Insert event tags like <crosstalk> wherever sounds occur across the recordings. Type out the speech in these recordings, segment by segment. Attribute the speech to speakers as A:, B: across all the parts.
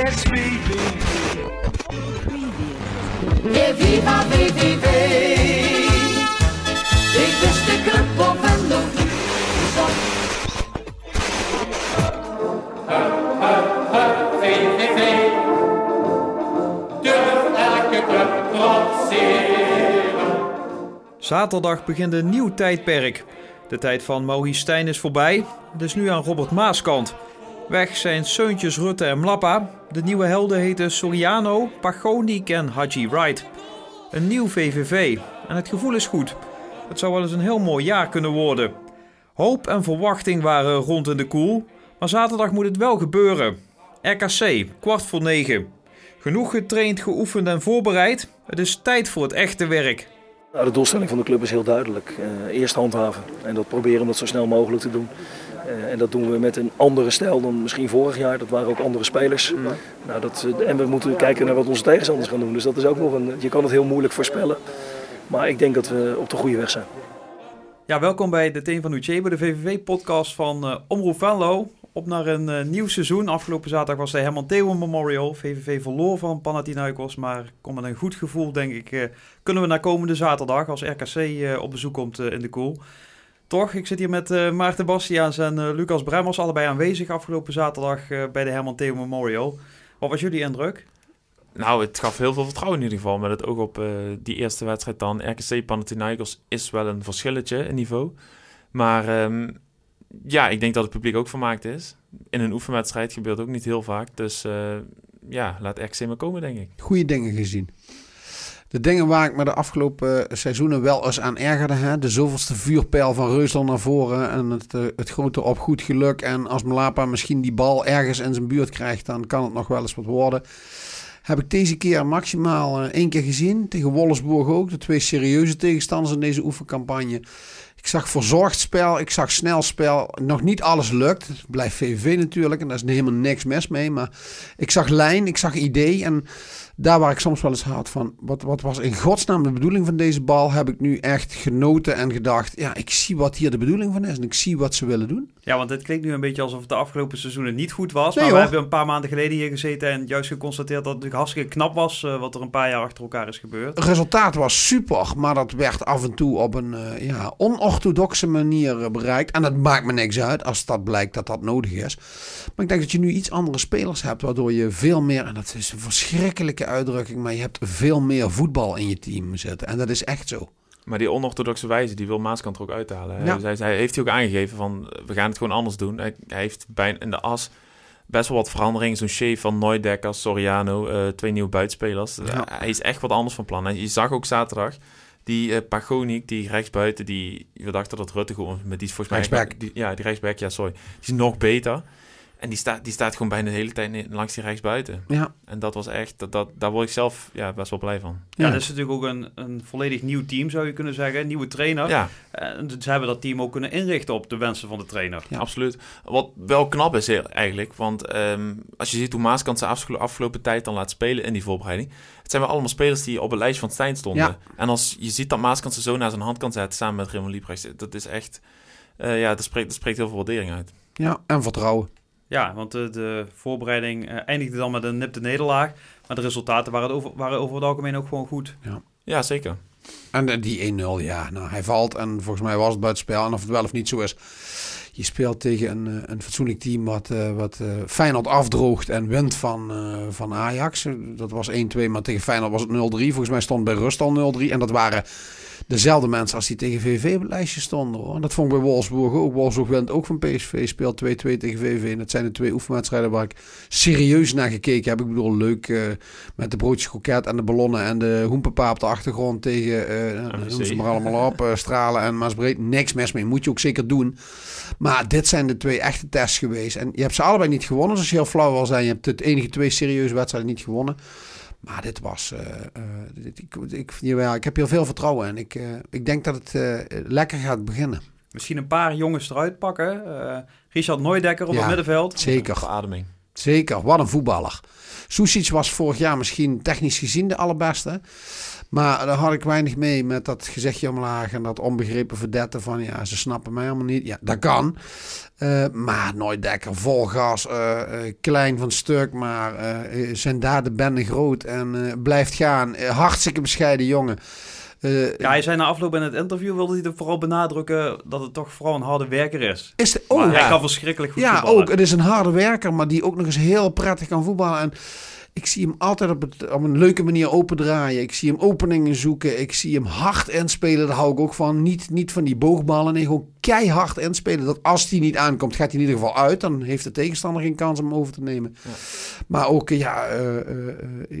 A: Yes.
B: E viva VVV. Ik wist de.
C: Zaterdag begint een nieuw tijdperk. De tijd van Maurice Stijn is voorbij. Is nu aan Robert Maaskant. Weg zijn Seuntjes Rutte en Mlappa. De nieuwe helden heten Soriano, Pagonik en Haji Wright. Een nieuw VVV. En het gevoel is goed. Het zou wel eens een heel mooi jaar kunnen worden. Hoop en verwachting waren rond in de koel. Maar zaterdag moet het wel gebeuren. RKC, kwart voor negen. Genoeg getraind, geoefend en voorbereid. Het is tijd voor het echte werk.
D: De doelstelling van de club is heel duidelijk. Eh, eerst handhaven en dat proberen om dat zo snel mogelijk te doen. Eh, en dat doen we met een andere stijl dan misschien vorig jaar. Dat waren ook andere spelers. Nou, dat, eh, en we moeten kijken naar wat onze tegenstanders gaan doen. Dus dat is ook nog een. Je kan het heel moeilijk voorspellen. Maar ik denk dat we op de goede weg zijn.
C: Ja, welkom bij de Teen van Uchebe, de VVV-podcast van eh Omroep Venlo. Op naar een eh, nieuw seizoen. Afgelopen zaterdag was de Herman Theo Memorial. VVV verloor van Panathinaikos, maar kom met een goed gevoel, denk ik, eh, kunnen we naar komende zaterdag als RKC eh, op bezoek komt eh, in de koel. Toch, ik zit hier met eh, Maarten Bastiaans en eh, Lucas Bremmers, allebei aanwezig afgelopen zaterdag eh, bij de Herman Theo Memorial. Wat was jullie indruk?
E: Nou, het gaf heel veel vertrouwen in ieder geval. Met het oog op eh, die eerste wedstrijd dan. RKC Panathinaikos is wel een verschilletje in niveau. Maar ehm, ja, ik denk dat het publiek ook vermaakt is. In een oefenwedstrijd gebeurt ook niet heel vaak. Dus eh, ja, laat RKC maar komen, denk ik.
F: goede dingen gezien. De dingen waar ik me de afgelopen seizoenen wel eens aan ergerde. Hè? De zoveelste vuurpijl van Reusland naar voren. En het, eh, het grote op goed geluk. En als Mlapa misschien die bal ergens in zijn buurt krijgt, dan kan het nog wel eens wat worden. Heb ik deze keer maximaal eh, één keer gezien. Tegen Wolfsburg ook. De twee serieuze tegenstanders in deze oefencampagne. Ik zag verzorgd spel, ik zag snel spel. Nog niet alles lukt. Het blijft VVV natuurlijk en daar is helemaal niks mis mee. Maar ik zag lijn, ik zag idee. En daar waar ik soms wel eens had van... Wat, wat was in godsnaam de bedoeling van deze bal... heb ik nu echt genoten en gedacht... Ja, ik zie wat hier de bedoeling van is. En ik zie wat ze willen doen.
C: Ja, want het klinkt nu een beetje alsof het de afgelopen seizoenen niet goed was.
F: Nee,
C: maar we hebben een paar maanden geleden hier gezeten en juist geconstateerd dat het natuurlijk hartstikke knap was eh, wat er een paar jaar achter elkaar is gebeurd.
F: Het resultaat was super, maar dat werd af en toe op een eh, ja, onorthodoxe manier eh, bereikt. En dat maakt me niks uit als dat blijkt dat dat nodig is. Maar ik denk dat je nu iets andere spelers hebt, waardoor je veel meer, en dat is een verschrikkelijke uitdrukking, maar je hebt veel meer voetbal in je team zitten. En dat is echt zo.
E: Maar die onorthodoxe wijze, die wil Maaskant er ook uithalen.
F: Ja.
E: Hij, hij heeft hij ook aangegeven van, we gaan het gewoon anders doen. Hij, hij heeft bijna in de as best wel wat veranderingen. Zo'n Shea van Neudekker, Soriano, eh, twee nieuwe buitenspelers.
F: Ja.
E: Eh, hij is echt wat anders van plan. En je zag ook zaterdag, die eh Pagonik, die rechtsbuiten, die, we dachten dat Rutte gewoon, met die is volgens mij...
F: Rechtsback.
E: Die, ja, die rechtsback, ja, sorry. Die is nog beter. En die staat, die staat gewoon bijna de hele tijd langs die rechtsbuiten.
F: Ja,
E: En dat was echt, dat, dat, daar word ik zelf ja, best wel blij van.
C: Ja,
F: Ja.
C: dat is natuurlijk ook een, een volledig nieuw team zou je kunnen zeggen, een nieuwe trainer.
E: Ja,
C: En ze hebben dat team ook kunnen inrichten op de wensen van de trainer.
F: Ja.
E: absoluut. Wat wel knap is eigenlijk, want ehm, als je ziet hoe Maaskant zijn afgelo- afgelopen tijd dan laat spelen in die voorbereiding. Het zijn wel allemaal spelers die op het lijstje van Stijn stonden.
F: Ja.
E: En als je ziet dat Maaskant ze zo naar zijn hand kan zetten samen met Raymond Liebrecht, dat is echt, eh, ja, dat spreekt, dat spreekt heel veel waardering uit.
F: ja, en vertrouwen.
C: Ja, want de, de voorbereiding eh, eindigde dan met een nipte nederlaag. Maar de resultaten waren, over, waren over het algemeen ook gewoon goed.
E: Ja, zeker.
F: En eh, die 1-0, ja, nou, hij valt en volgens mij was het buitenspel. En of het wel of niet zo is. Je speelt tegen een, eh, een fatsoenlijk team wat, eh, wat eh, Feyenoord afdroogt en wint van, eh, van Ajax. Dat was 1-2, maar tegen Feyenoord was het 0-3. Volgens mij stond bij Rust al 0-3. En dat waren dezelfde mensen als die tegen VV op het lijstje stonden. Hoor. En dat vond ik bij Wolfsburg ook. Wolfsburg wint ook van PSV, speelt 2-2 tegen VV. En dat zijn de twee oefenwedstrijden waar ik serieus naar gekeken heb. Ik bedoel, leuk eh, met de broodjes kroket en de ballonnen en de hoempapa op de achtergrond tegen,
E: MVC.
F: noem ze maar allemaal op, eh, Stralen en Maasbreed. Niks mis mee, moet je ook zeker doen. Maar dit zijn de twee echte tests geweest. En je hebt ze allebei niet gewonnen, zoals je heel flauw wil zijn. Je hebt het enige twee serieuze wedstrijden niet gewonnen. Maar dit was. eh, eh, dit- ik, ik, jawel, ik heb hier veel vertrouwen in. Ik, eh, ik denk dat het eh, lekker gaat beginnen.
C: Misschien een paar jongens eruit pakken. Eh, Richard Nooidekker op
F: Ja.
C: het middenveld.
F: Zeker.
E: Verademing.
F: Zeker, wat een voetballer. Susic was vorig jaar misschien technisch gezien de allerbeste. Maar daar had ik weinig mee met dat gezichtje omlaag en dat onbegrepen verdetten van ja, ze snappen mij helemaal niet. Ja, dat kan. Uh, maar nooit dekker, vol gas, uh, uh, klein van stuk, maar zijn daden bende groot en blijft gaan. hartstikke bescheiden jongen.
C: ja, hij zei na afloop in het interview wilde hij er vooral benadrukken dat het toch vooral een harde werker is.
F: Is de, oh,
C: maar hij
F: ja.
C: kan verschrikkelijk goed
F: Ja,
C: voetballen.
F: ook. Het is een harde werker, maar die ook nog eens heel prettig kan voetballen. En ik zie hem altijd op, het, op een leuke manier opendraaien. Ik zie hem openingen zoeken. Ik zie hem hard inspelen. Daar hou ik ook van. Niet, niet van die boogballen. Nee, gewoon keihard inspelen. Dat als hij niet aankomt, gaat hij in ieder geval uit. Dan heeft de tegenstander geen kans om hem over te nemen.
E: Ja.
F: Maar ook, ja, uh, uh,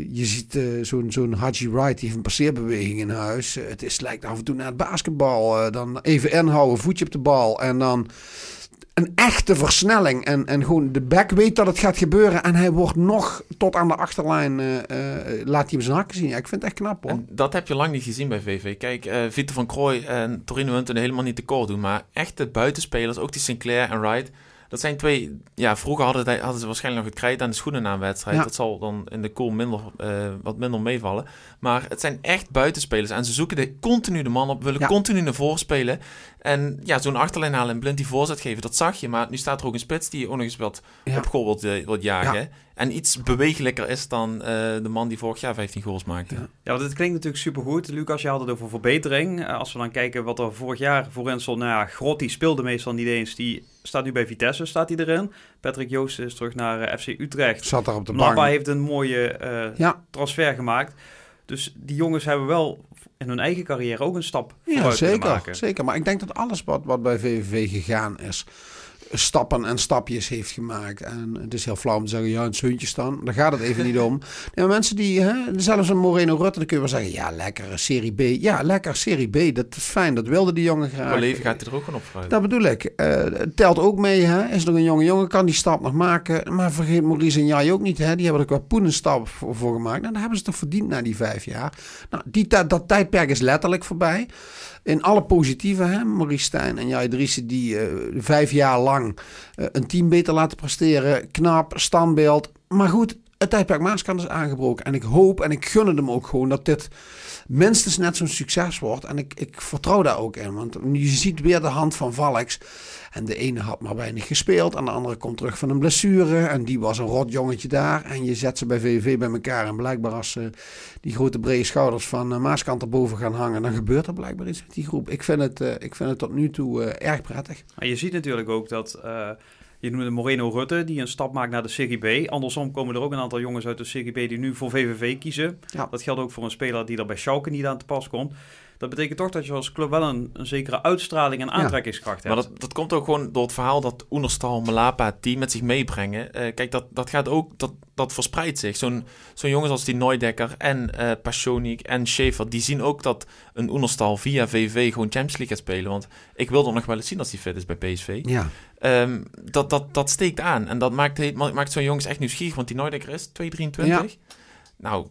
F: je ziet uh, zo'n zo'n Haji Wright. Die heeft een passeerbeweging in huis. het is, lijkt af en toe naar het basketbal. dan even inhouden, voetje op de bal. En dan een echte versnelling. En, en gewoon de back weet dat het gaat gebeuren. En hij wordt nog tot aan de achterlijn. Uh, uh, laat hij hem zijn hakken zien. Ja, ik vind het echt knap hoor.
E: En dat heb je lang niet gezien bij VV. Kijk, uh, Vito van Krooi en Torino Hunten helemaal niet tekort doen. Maar echte buitenspelers, ook die Sinclair en Wright. Dat zijn twee. Ja, vroeger hadden, hadden ze waarschijnlijk nog het krijt aan de schoenen na een wedstrijd. Ja. Dat zal dan in de kool minder, wat minder meevallen. Maar het zijn echt buitenspelers. En ze zoeken de, continu de man op, willen ja. continu naar voren spelen. En ja, zo'n achterlijn halen en blind die voorzet geven, dat zag je. Maar nu staat er ook een spits die ook nog eens wat ja. op goal wilt, wilt jagen. En iets bewegelijker is dan uh, de man die vorig jaar 15 goals maakte.
C: Ja, ja want het klinkt natuurlijk supergoed. Lucas, je had het over verbetering. Uh, als we dan kijken wat er vorig jaar voorin stond. Nou ja, Grot die speelde meestal niet eens. Die staat nu bij Vitesse, staat hij erin. Patrick Joost is terug naar uh, FC Utrecht.
F: Zat daar op de bank.
C: heeft een mooie uh, ja. transfer gemaakt. Dus die jongens hebben wel in hun eigen carrière ook een stap
F: ja, zeker, zeker. Maar ik denk dat alles wat, wat bij VVV gegaan is, stappen en stapjes heeft gemaakt. En het is heel flauw om te zeggen, ja, een zeuntje staan. Daar gaat het even niet om. <laughs> Ja, mensen die, hè, zelfs een Moreno Rutte, dan kun je wel zeggen, ja, lekker, Serie B. Ja, lekker, Serie B. Dat is fijn, dat wilde die jongen graag.
E: Maar leven gaat hij er ook gewoon op.
F: Dat bedoel ik. Uh, telt ook mee, hè. Is nog een jonge jongen, kan die stap nog maken. Maar vergeet Maurice en jij ook niet, hè. Die hebben er qua poenenstap voor, voor gemaakt. Nou, dan hebben ze toch verdiend na die vijf jaar. Nou, die, dat tijdperk is letterlijk voorbij. In alle positieve, hè, Maurice Stijn en Jai Driessen, die uh, vijf jaar lang uh, een team beter laten presteren. Knap, standbeeld. Maar goed, het tijdperk Maaskant is aangebroken. En ik hoop en ik gun het hem ook gewoon dat dit minstens net zo'n succes wordt. En ik, ik vertrouw daar ook in. Want je ziet weer de hand van Valks. En de ene had maar weinig gespeeld. En de andere komt terug van een blessure. En die was een rot jongetje daar. En je zet ze bij VVV bij elkaar. En blijkbaar als uh, die grote brede schouders van uh, Maaskant erboven gaan hangen. Dan gebeurt er blijkbaar iets met die groep. Ik vind het, uh, ik vind het tot nu toe erg prettig.
C: Maar je ziet natuurlijk ook dat... Je noemde Moreno Rutte, die een stap maakt naar de Serie B. Andersom komen er ook een aantal jongens uit de Serie B die nu voor VVV kiezen. Ja. Dat geldt ook voor een speler die er bij Schalke niet aan te pas komt. Dat betekent toch dat je als club wel een, een zekere uitstraling en aantrekkingskracht
E: ja.
C: hebt.
E: Maar dat, dat komt ook gewoon door het verhaal dat Oenerstal, Malapa, die met zich meebrengen. Uh, kijk, dat, dat gaat ook, dat, dat verspreidt zich. Zo'n zo'n jongens als die Neudekker en uh, Passionik en Schaefer, die zien ook dat een Oenerstal via VV gewoon Champions League gaat spelen. Want ik wil er nog wel eens zien als hij fit is bij PSV.
F: Ja.
E: Um, dat, dat, dat steekt aan. En dat maakt, maakt zo'n jongens echt nieuwsgierig, want die Neudekker is 2,23. Ja. Nou,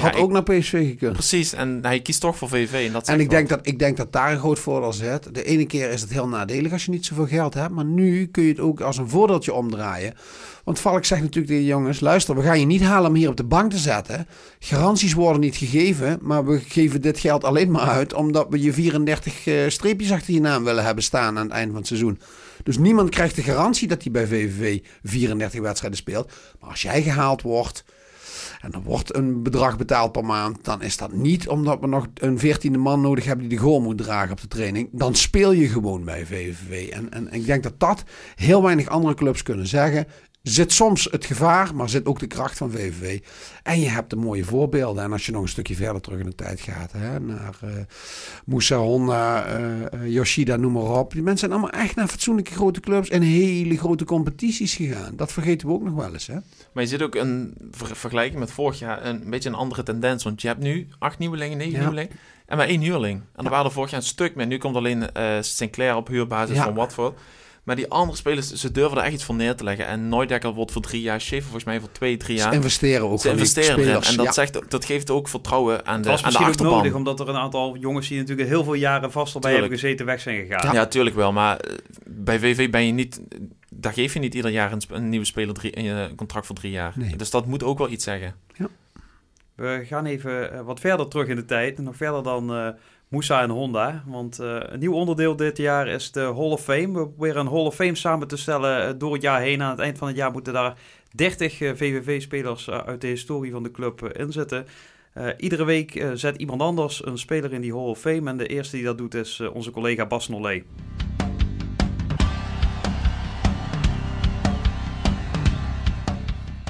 F: had ja, ook ik, naar PSV gekund.
E: Precies, en hij kiest toch voor VV. En, dat
F: en ik, denk dat, ik denk dat daar een groot voordeel zit. De ene keer is het heel nadelig als je niet zoveel geld hebt. Maar nu kun je het ook als een voordeeltje omdraaien. Want Valk zegt natuurlijk tegen jongens... luister, we gaan je niet halen om hier op de bank te zetten. Garanties worden niet gegeven. Maar we geven dit geld alleen maar uit... omdat we je 34 uh, streepjes achter je naam willen hebben staan... aan het einde van het seizoen. Dus niemand krijgt de garantie dat hij bij VVV 34 wedstrijden speelt. Maar als jij gehaald wordt... En er wordt een bedrag betaald per maand. Dan is dat niet omdat we nog een veertiende man nodig hebben die de goal moet dragen op de training. Dan speel je gewoon bij VVV. En, en ik denk dat dat heel weinig andere clubs kunnen zeggen. Zit soms het gevaar, maar zit ook de kracht van VVV. En je hebt de mooie voorbeelden. En als je nog een stukje verder terug in de tijd gaat, hè, naar uh, Moussa Honda, uh, Yoshida, noem maar op. Die mensen zijn allemaal echt naar fatsoenlijke grote clubs en hele grote competities gegaan. Dat vergeten we ook nog wel eens. Hè?
E: Maar je zit ook een ver vergelijking met vorig jaar een, een beetje een andere tendens. Want je hebt nu acht nieuwelingen, negen ja. nieuwelingen. En maar één huurling. En ja. er waren er vorig jaar een stuk meer. Nu komt alleen uh, Sinclair op huurbasis ja. van Watford. Maar die andere spelers, ze durven er echt iets voor neer te leggen. En Neudekker wordt voor drie jaar, Schaefer volgens mij voor twee, drie jaar.
F: Ze investeren ook.
E: Ze investeren erin. En dat, ja. zegt, dat geeft ook vertrouwen aan de,
C: dat
E: aan de achterban.
C: ook nodig, omdat er een aantal jongens die natuurlijk heel veel jaren vast erbij hebben gezeten weg zijn gegaan.
E: Ja, ja tuurlijk wel. Maar bij VV ben je niet daar geef je niet ieder jaar een, nieuwe speler drie, een eh, contract voor drie jaar.
F: Nee.
E: Dus dat moet ook wel iets zeggen.
C: We gaan even eh, wat verder terug in de tijd. Nog verder dan eh Moussa en Honda. Want eh, een nieuw onderdeel dit jaar is de Hall of Fame. We proberen een Hall of Fame samen te stellen eh, door het jaar heen. Aan het eind van het jaar moeten daar 30 eh, VVV-spelers uit de historie van de club in zitten. Iedere week zet iemand anders een speler in die Hall of Fame. En de eerste die dat doet is onze collega Bas Nollet.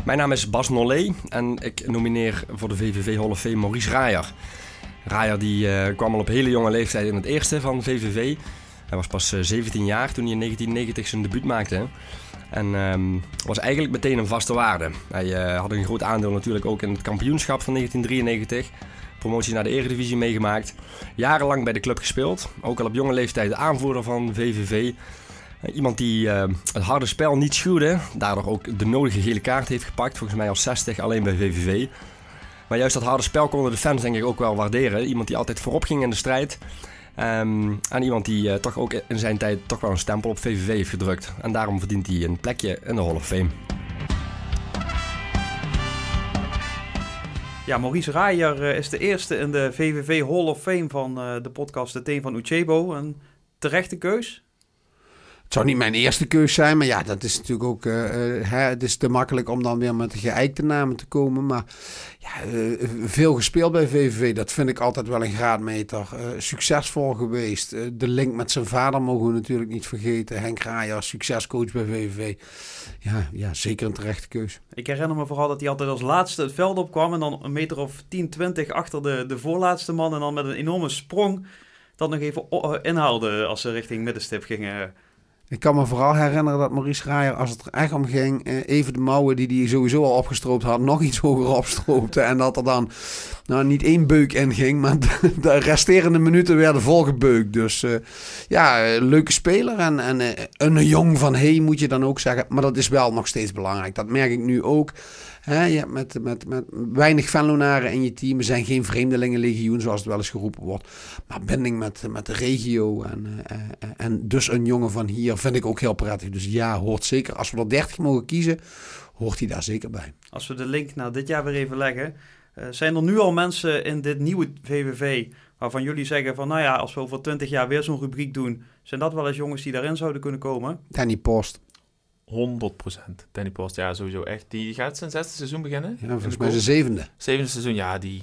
A: Mijn naam is Bas Nollet en ik nomineer voor de VVV Hall of Fame Maurice Raaier. Raaier die, eh, kwam al op hele jonge leeftijd in het eerste van VVV. Hij was pas eh, 17 jaar toen hij in 1990 zijn debuut maakte. En ehm, was eigenlijk meteen een vaste waarde. Hij eh, had een groot aandeel natuurlijk ook in het kampioenschap van 1993. Promotie naar de Eredivisie meegemaakt. Jarenlang bij de club gespeeld. Ook al op jonge leeftijd de aanvoerder van VVV. Eh, Iemand die eh, het harde spel niet schuwde, daardoor ook de nodige gele kaart heeft gepakt. Volgens mij al 60 alleen bij VVV. Maar juist dat harde spel konden de fans denk ik ook wel waarderen. Iemand die altijd voorop ging in de strijd. Ehm, en iemand die eh, toch ook in zijn tijd toch wel een stempel op VVV heeft gedrukt. En daarom verdient hij een plekje in de Hall of Fame.
C: Ja, Maurice Raaier eh, is de eerste in de VVV Hall of Fame van eh, de podcast De Teen van Uchebo. Een terechte keus.
F: Het zou niet mijn eerste keus zijn, maar ja, dat is natuurlijk ook. hè, het is te makkelijk om dan weer met de geëikte namen te komen. Maar eh, veel gespeeld bij VVV, dat vind ik altijd wel een graadmeter. Eh, succesvol geweest. Eh, de link met zijn vader mogen we natuurlijk niet vergeten. Henk Raaier, succescoach bij VVV. Ja, ja, zeker een terechte keus.
C: Ik herinner me vooral dat hij altijd als laatste het veld opkwam. En dan een meter of 10, 20 achter de, de voorlaatste man. En dan met een enorme sprong dat nog even inhaalde als ze richting middenstip gingen.
F: Ik kan me vooral herinneren dat Maurice Raaier, als het er echt om ging, eh, even de mouwen die hij sowieso al opgestroopt had, nog iets hoger <laughs> opstroopte. En dat er dan nou, niet één beuk in ging, maar de, <laughs> de resterende minuten werden volgebeukt. Dus eh, ja, leuke speler en, en eh, een jong van hey moet je dan ook zeggen. Maar dat is wel nog steeds belangrijk. Dat merk ik nu ook. Hè, je hebt met, met, met weinig Venlonaren in je team. Zijn geen vreemdelingenlegioen, zoals het wel eens geroepen wordt. Maar binding met, met de regio en, en dus een jongen van hier vind ik ook heel prettig. Dus ja, hoort zeker. Als we er 30 mogen kiezen, hoort hij daar zeker bij.
C: Als we de link naar dit jaar weer even leggen. eh, zijn er nu al mensen in dit nieuwe VVV waarvan jullie zeggen van... Nou ja, als we over 20 jaar weer zo'n rubriek doen... Zijn dat wel eens jongens die daarin zouden kunnen komen?
F: Danny Post.
E: 100% Danny Post, ja, sowieso echt. Die gaat zijn zesde seizoen beginnen.
F: Ja, volgens mij zijn zevende.
E: Zevende seizoen, ja, die,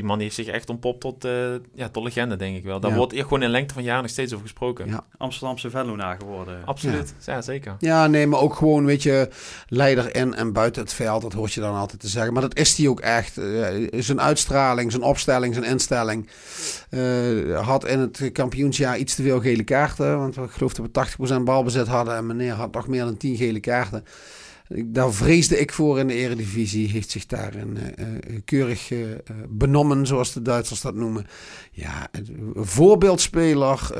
E: die man heeft zich echt ontpopt tot, eh, ja, tot legende, denk ik wel. Daar
F: Ja.
E: wordt hier gewoon in lengte van jaren nog steeds over gesproken.
F: Ja.
C: Amsterdamse Venlona geworden.
E: Absoluut, ja. zeker.
F: Ja, nee, maar ook gewoon, weet je, leider in en buiten het veld. Dat hoort je dan altijd te zeggen. Maar dat is hij ook echt. Eh, zijn uitstraling, zijn opstelling, zijn instelling. Eh, had in het kampioensjaar iets te veel gele kaarten. Want ik geloof dat we 80% balbezit hadden. En meneer had nog meer dan 10 gele kaarten. Daar vreesde ik voor in de eredivisie. Heeft zich daarin eh, eh, keurig eh, benommen, zoals de Duitsers dat noemen. Ja, een voorbeeldspeler.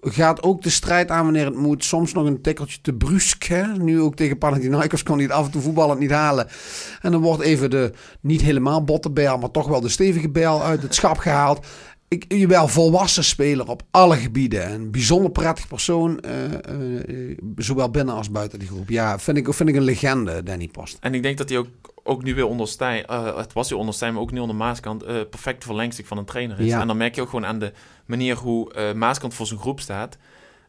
F: gaat ook de strijd aan wanneer het moet. Soms nog een tikkeltje te brusk. Nu ook tegen Panathinaikos kon hij het af en toe voetballend niet halen. En dan wordt even de niet helemaal botte bijl, maar toch wel de stevige bijl uit het schap gehaald. Ik, je wel volwassen speler op alle gebieden. Een bijzonder prettig persoon, eh, eh, zowel binnen als buiten die groep. Ja, vind ik, vind ik een legende, Danny Post.
E: En ik denk dat hij ook, ook nu weer onder Stijn, eh, het was hij onder Stijn, maar ook nu onder Maaskant, eh perfect verlengstuk van een trainer is.
F: Ja.
E: En dan merk je ook gewoon aan de manier hoe eh, Maaskant voor zijn groep staat.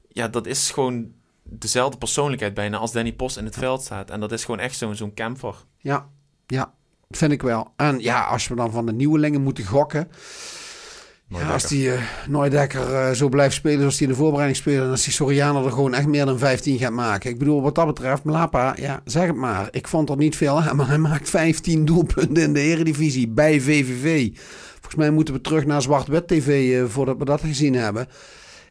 E: Ja, dat is gewoon dezelfde persoonlijkheid bijna als Danny Post in het veld staat. En dat is gewoon echt zo'n zo'n camper.
F: Ja, ja, vind ik wel. En ja, als we dan van de nieuwelingen moeten gokken. Ja, als die uh, uh, zo blijft spelen zoals hij in de voorbereiding speelde... en als die Soriano er gewoon echt meer dan 15 gaat maken. Ik bedoel, wat dat betreft, Mlapa, ja, zeg het maar. Ik vond er niet veel aan, <laughs> maar hij maakt 15 doelpunten in de eredivisie bij VVV. Volgens mij moeten we terug naar Zwart-Wit TV uh, voordat we dat gezien hebben.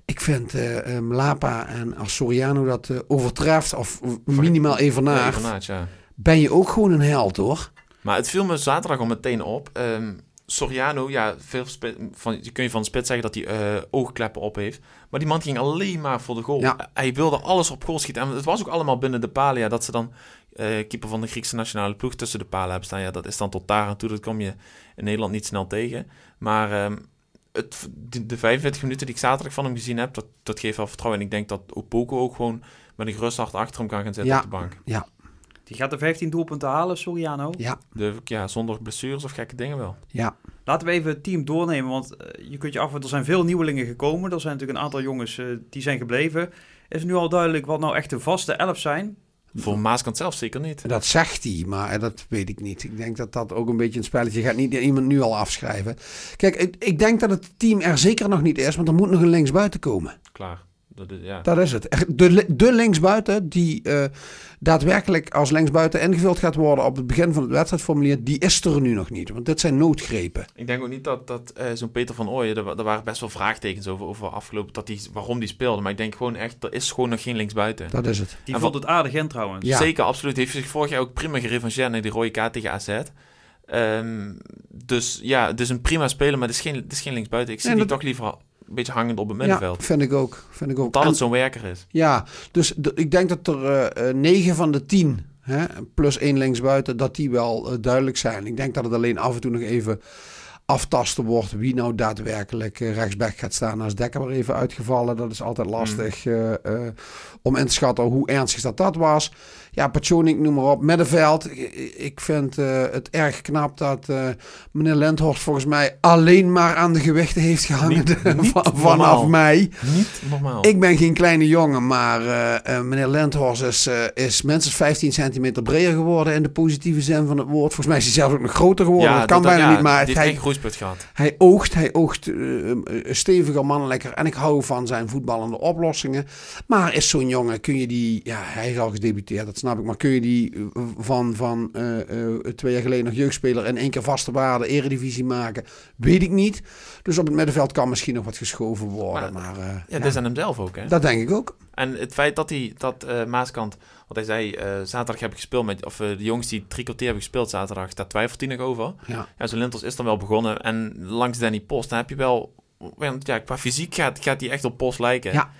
F: Ik vind Mlapa en als Soriano dat overtreft of minimaal evenaart
E: ja.
F: ben je ook gewoon een held, hoor.
E: Maar het viel me zaterdag al meteen op... Um, Soriano, ja, veel van, kun je van de spits zeggen dat hij uh, oogkleppen op heeft. Maar die man ging alleen maar voor de goal.
F: Ja.
E: Hij wilde alles op goal schieten. En het was ook allemaal binnen de palen. Ja, dat ze dan uh, keeper van de Griekse nationale ploeg tussen de palen hebben staan. Ja, dat is dan tot daar aan toe. Dat kom je in Nederland niet snel tegen. Maar um, het, de, de 45 minuten die ik zaterdag van hem gezien heb, dat, dat geeft wel vertrouwen. En ik denk dat Opoko ook gewoon met een gerust hart achter hem kan gaan zitten
F: Ja.
E: op de bank.
F: Ja,
C: Die gaat de 15 doelpunten halen, Soriano.
F: ja,
E: De, ja, zonder blessures of gekke dingen wel.
F: ja.
C: Laten we even het team doornemen, want eh, je kunt je afvragen, er zijn veel nieuwelingen gekomen. Er zijn natuurlijk een aantal jongens eh, die zijn gebleven. Is het nu al duidelijk wat nou echt de vaste elf zijn?
E: Voor Maaskant zelf zeker niet.
F: Dat zegt hij, maar dat weet ik niet. Ik denk dat dat ook een beetje een spelletje gaat. Niet iemand nu al afschrijven. Kijk, ik, ik denk dat het team er zeker nog niet is, want er moet nog een linksbuiten komen.
E: Klaar. Dat is, ja.
F: Dat is het. De, de linksbuiten die eh, daadwerkelijk als linksbuiten ingevuld gaat worden op het begin van het wedstrijdformulier, die is er nu nog niet. Want dit zijn noodgrepen.
E: Ik denk ook niet dat, dat eh, zo'n Peter van Ooyen, er, wa- er waren best wel vraagtekens over, over afgelopen, dat die, waarom die speelde. Maar ik denk gewoon echt, er is gewoon nog geen linksbuiten.
F: Dat is het.
C: Die
E: En
C: vond het aardig in trouwens.
F: Ja.
E: Zeker, absoluut. Heeft zich vorig jaar ook prima gerevancheerd naar die rode kaart tegen AZ. Ehm, dus ja, het is een prima speler, maar het is geen, het is geen linksbuiten. Ik zie
F: Nee,
E: die
F: dat-
E: toch liever een beetje hangend op het
F: Ja,
E: middenveld.
F: vind ik ook. Vind ik ook.
E: Dat
F: En-
E: het zo'n werker is.
F: Ja, dus ik denk dat er eh, eh, negen van de tien, hè, plus één linksbuiten, dat die wel eh, duidelijk zijn. Ik denk dat het alleen af en toe nog even aftasten wordt wie nou daadwerkelijk rechtsback gaat staan. Als Dekker weer even uitgevallen, dat is altijd lastig eh, eh, om in te schatten hoe ernstig dat dat was. Ja, Pachonik, noem maar op. Middenveld, ik, vind eh, het erg knap dat eh, meneer Lenthorst volgens mij alleen maar aan de gewichten heeft gehangen
E: Niet- <laughs> niet
F: van- vanaf
E: normaal.
F: mei.
E: Niet normaal.
F: Ik ben geen kleine jongen, maar eh, meneer Lenthorst is, is minstens 15 centimeter breder geworden in de positieve zin van het woord. Volgens mij is hij zelfs ook nog groter geworden. dat kan bijna
E: ja,
F: niet, maar hij,
E: geen groeispurt gehad.
F: hij oogt, hij oogt steviger, mannelijker. En ik hou van zijn voetballende oplossingen. Maar is zo'n jongen, kun je die, ja, hij is al gedebuteerd, dat snap ik. Maar kun je die eh, van, van eh, eh, twee jaar geleden nog jeugdspeler in één keer vaste waarde eredivisie maken? Weet ik niet. Dus op het middenveld kan misschien nog wat geschoven worden.
E: Maar-
F: Maar,
E: Ja,
F: ja,
E: dat is aan hem zelf ook, hè?
F: dat denk ik ook.
E: En het feit dat hij, dat Maaskant, wat hij zei, zaterdag heb ik gespeeld met, of de jongens die drie kwartier hebben gespeeld zaterdag, daar twijfelt hij nog over.
F: Ja.
E: Ja, zijn Lintels is dan wel begonnen. En langs Danny Post, dan heb je wel, want ja, qua fysiek gaat, gaat hij echt op Post lijken.
F: Ja.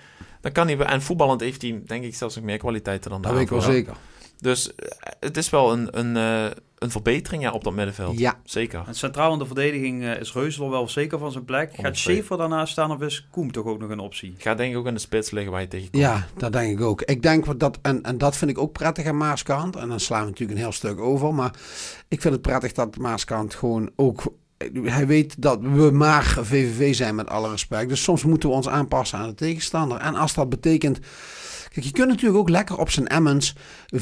E: Dan kan hij, en voetballend heeft hij, denk ik, zelfs nog meer kwaliteiten dan
F: Dat
E: daar.
F: weet ik wel zeker.
E: Dus eh, het is wel een, een, eh, een verbetering ja, op dat middenveld.
F: Ja,
E: Zeker.
C: En centraal in de verdediging eh, is Reuzel wel zeker van zijn plek. Gaat. Schaefer daarnaast staan of is Koem toch ook nog een optie?
E: Gaat denk ik ook in de spits liggen waar je tegenkomt.
F: ja, dat denk ik ook. Ik denk wat dat, en, en dat vind ik ook prettig aan Maaskant. En dan slaan we natuurlijk een heel stuk over. Maar ik vind het prettig dat Maaskant gewoon ook. Hij weet dat we maar VVV zijn met alle respect. Dus soms moeten we ons aanpassen aan de tegenstander. En als dat betekent. Kijk, je kunt natuurlijk ook lekker op zijn Emmens 4-3-3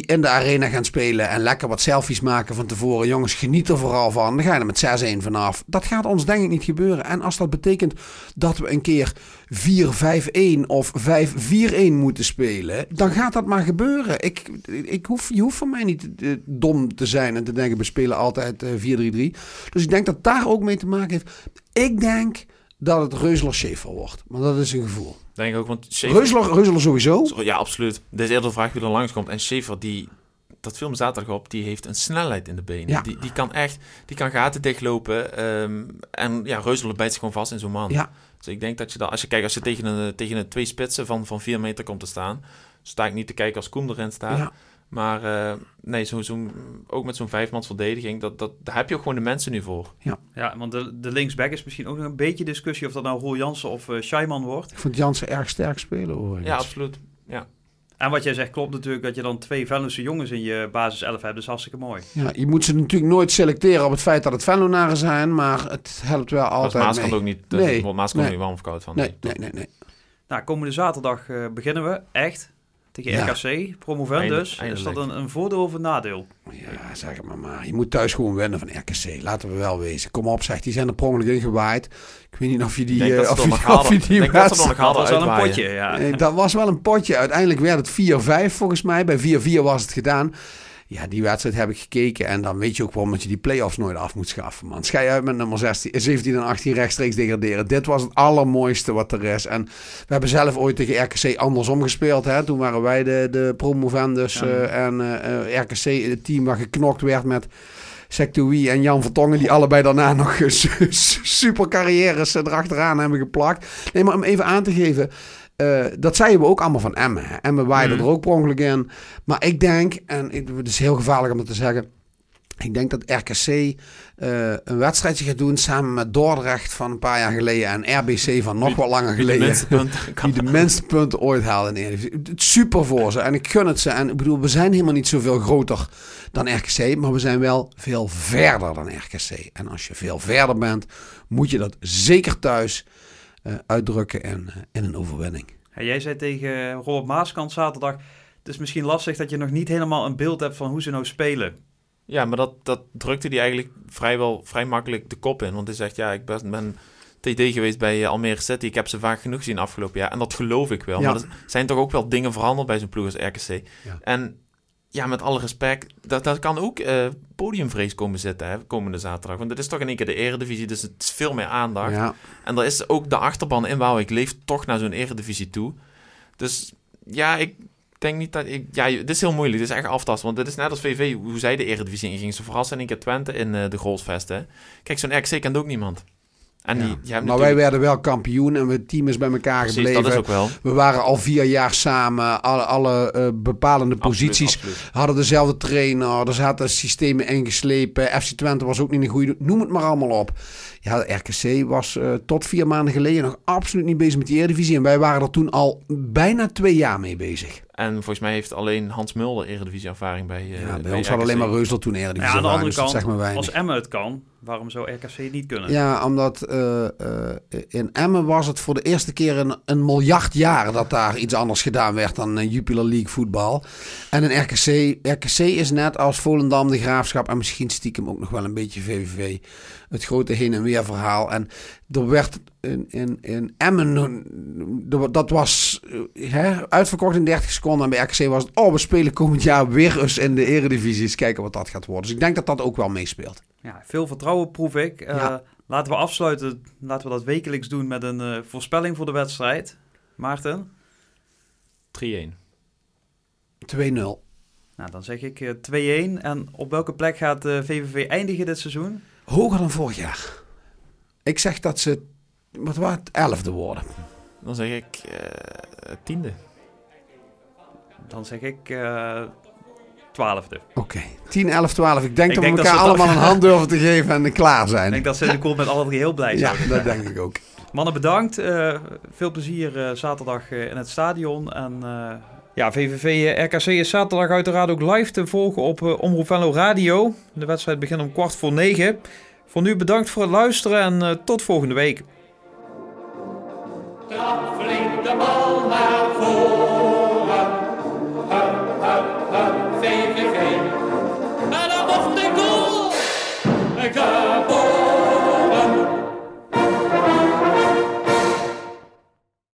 F: in de arena gaan spelen. En lekker wat selfies maken van tevoren. Jongens, geniet er vooral van. Dan ga je er met 6-1 vanaf. Dat gaat ons denk ik niet gebeuren. En als dat betekent dat we een keer 4-5-1 of 5-4-1 moeten spelen, dan gaat dat maar gebeuren. Ik, ik hoef, je hoeft van mij niet eh, dom te zijn en te denken, we spelen altijd eh, 4-3-3. Dus ik denk dat daar ook mee te maken heeft. Ik denk dat het Reuzeler Schaefer wordt. Maar dat is een gevoel.
E: Denk ik ook, want Schaefer...
F: Reuzeler sowieso.
E: Ja, absoluut. Dit is eerder de vraag wie er langskomt. En Schaefer, die, dat film zaterdag op, die heeft een snelheid in de benen.
F: Ja.
E: Die, die kan echt, die kan gaten dichtlopen. ehm, en ja, Reuzelen bijt zich gewoon vast in zo'n man.
F: Ja.
E: Dus ik denk dat je dat, als je kijkt, als je tegen een, tegen een twee spitsen van, van vier meter komt te staan, sta ik niet te kijken als Koen erin staat.
F: Ja.
E: Maar eh, nee, zo, zo, ook met zo'n vijfmans verdediging, dat, dat, daar heb je ook gewoon de mensen nu voor.
C: Ja, want de, de linksback is misschien ook nog een beetje discussie of dat nou Roel Jansen of eh Scheiman wordt.
F: Ik vond Jansen erg sterk spelen overigens.
E: Ja, absoluut. Ja.
C: En wat jij zegt klopt natuurlijk dat je dan twee Venlose jongens in je basis 11 hebt. Dat is hartstikke mooi.
F: Ja, je moet ze natuurlijk nooit selecteren op het feit dat het Venlonaren zijn, maar het helpt wel altijd
E: Maas kan ook niet,
F: Nee,
E: Maas kan
F: nee.
E: er niet warm of koud van.
F: Nee, nee, nee, nee.
C: Nou, komende zaterdag eh, beginnen we echt tegen
F: Ja.
C: RKC. Promovendus.
E: Eindelijk-
C: Is dat een, een voordeel of een nadeel?
F: Ja, zeg het maar maar. Je moet thuis gewoon winnen van RKC. Laten we wel wezen. Kom op, zeg. Die zijn er per ongeluk ingewaaid. Ik weet niet of je die...
E: Ik denk dat ze
F: of
E: er
F: je,
E: nog
F: of
E: hadden.
F: je
E: Ik
F: die
E: denk dat nog
C: was wel een potje, ja.
F: Eh, Dat was wel een potje. Uiteindelijk werd het 4-5 volgens mij. Bij 4-4 was het gedaan. Ja, die wedstrijd heb ik gekeken. En dan weet je ook waarom dat je die play-offs nooit af moet schaffen, man. Schij uit met nummer 16, eh, 17 en 18 rechtstreeks degraderen. Dit was het allermooiste wat er is. En we hebben zelf ooit tegen RKC andersom gespeeld. Hè? Toen waren wij de, de promovendus.
C: Ja.
F: eh, en eh, eh, RKC, het team waar geknokt werd met... Sectoui en Jan Vertongen, die allebei daarna <laughs> nog eh, su- su- super carrières eh, erachteraan hebben geplakt. Nee, maar om even aan te geven, eh, dat zeiden we ook allemaal van Emmen. hè. Emmen waaide
E: Mhm.
F: er ook per ongeluk in. Maar ik denk, en ik- het is heel gevaarlijk om dat te zeggen... Ik denk dat RKC eh, een wedstrijdje gaat doen samen met Dordrecht van een paar jaar geleden en RBC van nog wat langer geleden. Die <laughs> de minste punten ooit haalden in Eredivisie. Super voor ze en ik gun het ze. En ik bedoel, we zijn helemaal niet zoveel groter dan RKC, maar we zijn wel veel verder dan RKC. En als je veel verder bent, moet je dat zeker thuis uitdrukken in, eh, in een overwinning.
C: Ja, jij zei tegen Robert Maaskant zaterdag... Het is misschien lastig dat je nog niet helemaal een beeld hebt van hoe ze nou spelen.
E: Ja, maar dat, dat drukte hij eigenlijk vrijwel vrij makkelijk de kop in. Want hij zegt, ja, ik ben, ben TD geweest bij eh, Almere City. Ik heb ze vaak genoeg gezien afgelopen jaar. En dat geloof ik wel.
F: Ja.
E: Maar er zijn toch ook wel dingen veranderd bij zo'n ploeg als RKC.
F: Ja.
E: En ja, met alle respect, dat, dat kan ook eh, podiumvrees komen zitten hè, komende zaterdag. Want het is toch in één keer de eredivisie, dus het is veel meer aandacht.
F: Ja,
E: En er is ook de achterban in Wouwijk leeft toch naar zo'n eredivisie toe. Dus ja, ik denk niet dat ik... Ja, dit is heel moeilijk. Dit is echt aftasten. Want dit is net als VV, hoe zij de eredivisie inging. Ze verrassen in één keer Twente in eh, de Goalsvest, hè. Kijk, zo'n RKC kent ook niemand. En die,
F: ja. maar wij werden wel kampioen en het team is bij elkaar
E: Precies,
F: gebleven.
E: dat is ook wel.
F: We waren al vier jaar samen. Alle, alle eh, bepalende posities
E: Absoluut, absoluut.
F: hadden dezelfde trainer. Er zaten systemen ingeslepen. FC Twente was ook niet een goede... Noem het maar allemaal op. Ja, de RKC was eh, tot vier maanden geleden nog absoluut niet bezig met die Eredivisie. En wij waren er toen al bijna twee jaar mee bezig.
E: En volgens mij heeft alleen Hans Mulder eredivisie ervaring bij eh
F: Ja, bij
E: bij
F: ons had
E: RKC.
F: alleen maar Reusel toen
C: Ja,
F: Eredivisie.
C: aan de andere
F: dus
C: kant,
F: zegt maar
C: als Emmen het kan, waarom zou RKC niet kunnen?
F: Ja, omdat eh, eh, in Emmen was het voor de eerste keer in een miljard jaar dat daar iets anders gedaan werd dan eh, Jupiler League voetbal. En in RKC, RKC is net als Volendam de Graafschap en misschien stiekem ook nog wel een beetje VVV. Het grote heen en weer verhaal. En er werd in, in, in Emmen, dat was hè, uitverkocht in 30 seconden. En bij RKC was het, oh we spelen komend jaar weer eens in de eredivisie. Eens kijken wat dat gaat worden. Dus ik denk dat dat ook wel meespeelt.
C: Ja, veel vertrouwen proef ik. Eh,
F: Ja.
C: Laten we afsluiten. Laten we dat wekelijks doen met een eh, voorspelling voor de wedstrijd. Maarten?
E: 3-1.
F: 2-0.
C: Nou, dan zeg ik eh, 2-1. En op welke plek gaat de VVV eindigen dit seizoen?
F: Hoger dan vorig jaar. Ik zeg dat ze, wat was het, elfde worden.
E: Dan zeg ik eh, tiende.
C: Dan zeg ik eh twaalfde.
F: Oké, 10, 11, 12. Ik denk
C: Ik
F: dat
C: denk
F: we elkaar allemaal een hand durven te geven en klaar zijn.
C: Ik denk dat ze in de koel met alle drie heel blij
F: ja,
C: zijn.
F: dat denk ik ook.
C: Mannen, bedankt. Eh, veel plezier eh, zaterdag eh, in het stadion. En eh, ja, VVV RKC is zaterdag uiteraard ook live te volgen op Omroep Venlo Radio. De wedstrijd begint om kwart voor negen. Voor nu bedankt voor het luisteren en eh, tot volgende week.
G: Trap flink de bal naar.